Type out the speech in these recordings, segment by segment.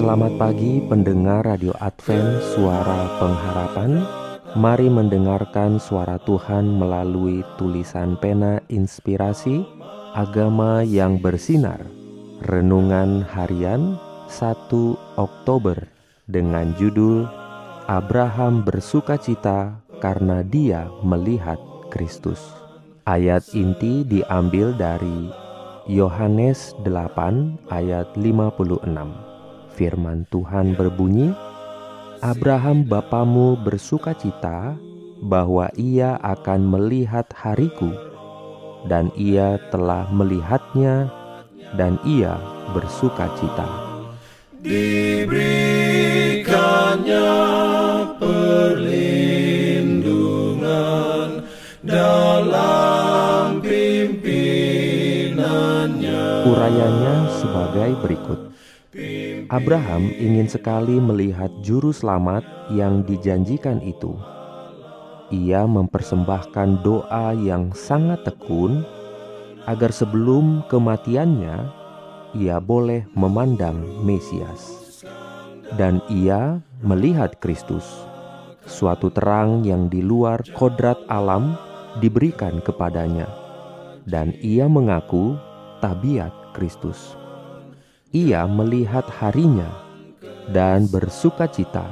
Selamat pagi pendengar Radio Advent Suara Pengharapan. Mari mendengarkan suara Tuhan melalui tulisan pena inspirasi Agama yang bersinar. Renungan harian 1 Oktober Dengan judul Abraham bersuka cita karena dia melihat Kristus. Ayat inti diambil dari Yohanes 8 ayat 56 Firman Tuhan berbunyi, Abraham bapamu bersuka cita bahwa ia akan melihat hariku, dan ia telah melihatnya, dan ia bersuka cita. Diberikannya perlindungan dalam pimpinannya. Urayanya sebagai berikut. Abraham ingin sekali melihat juru selamat yang dijanjikan itu. Ia mempersembahkan doa yang sangat tekun agar sebelum kematiannya ia boleh memandang Mesias. Dan ia melihat Kristus, suatu terang yang di luar kodrat alam diberikan kepadanya. Dan ia mengaku tabiat Kristus ia melihat harinya dan bersuka cita.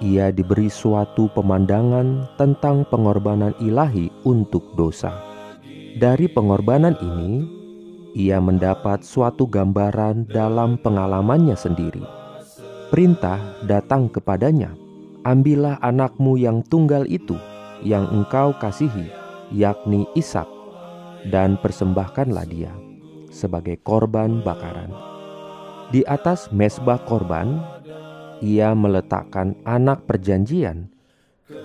Ia diberi suatu pemandangan tentang pengorbanan ilahi untuk dosa. Dari pengorbanan ini, ia mendapat suatu gambaran dalam pengalamannya sendiri. Perintah datang kepadanya, "Ambillah anakmu yang tunggal itu, yang engkau kasihi, yakni Ishak, dan persembahkanlah dia sebagai korban bakaran." Di atas mesbah korban, ia meletakkan anak perjanjian,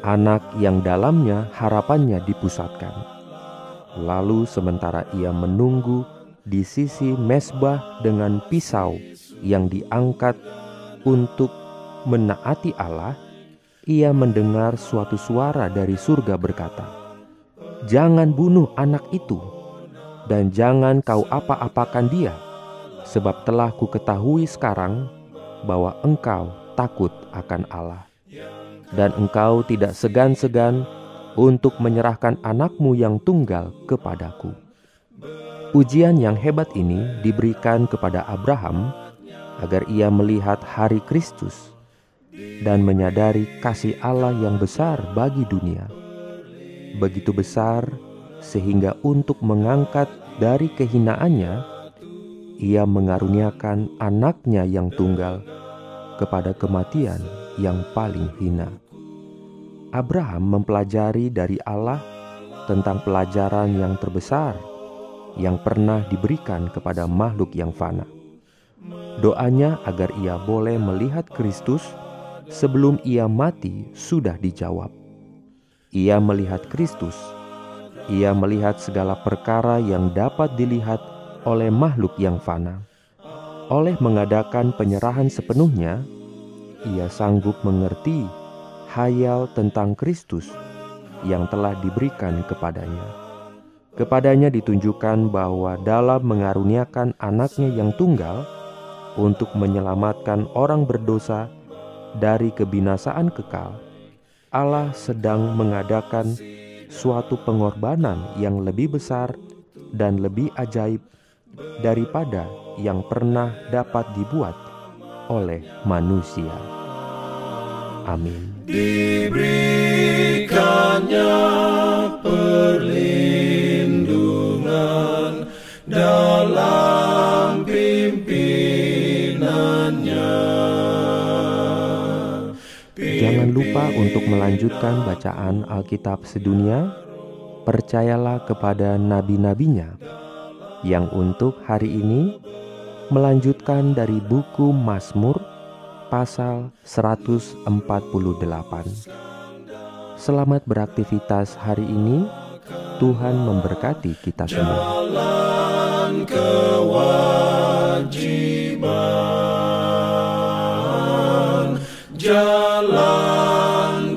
anak yang dalamnya harapannya dipusatkan. Lalu sementara ia menunggu di sisi mesbah dengan pisau yang diangkat untuk menaati Allah, ia mendengar suatu suara dari surga berkata, "Jangan bunuh anak itu, dan jangan kau apa-apakan dia." Sebab telah ku ketahui sekarang bahwa engkau takut akan Allah, dan engkau tidak segan-segan untuk menyerahkan anakmu yang tunggal kepadaku. Ujian yang hebat ini diberikan kepada Abraham agar ia melihat hari Kristus dan menyadari kasih Allah yang besar bagi dunia. Begitu besar sehingga untuk mengangkat dari kehinaannya, ia mengaruniakan anaknya yang tunggal kepada kematian yang paling hina. Abraham mempelajari dari Allah tentang pelajaran yang terbesar yang pernah diberikan kepada makhluk yang fana. Doanya agar ia boleh melihat Kristus sebelum ia mati sudah dijawab. Ia melihat Kristus, ia melihat segala perkara yang dapat dilihat oleh makhluk yang fana. Oleh mengadakan penyerahan sepenuhnya, ia sanggup mengerti hayal tentang Kristus yang telah diberikan kepadanya. Kepadanya ditunjukkan bahwa dalam mengaruniakan anaknya yang tunggal untuk menyelamatkan orang berdosa dari kebinasaan kekal, Allah sedang mengadakan suatu pengorbanan yang lebih besar dan lebih ajaib daripada yang pernah dapat dibuat oleh manusia. Amin. Diberikannya perlindungan dalam pimpinannya. Jangan lupa untuk melanjutkan bacaan Alkitab sedunia. Percayalah kepada nabi-nabinya yang untuk hari ini melanjutkan dari buku Mazmur pasal 148. Selamat beraktivitas hari ini. Tuhan memberkati kita semua. Jalan kewajiban, jalan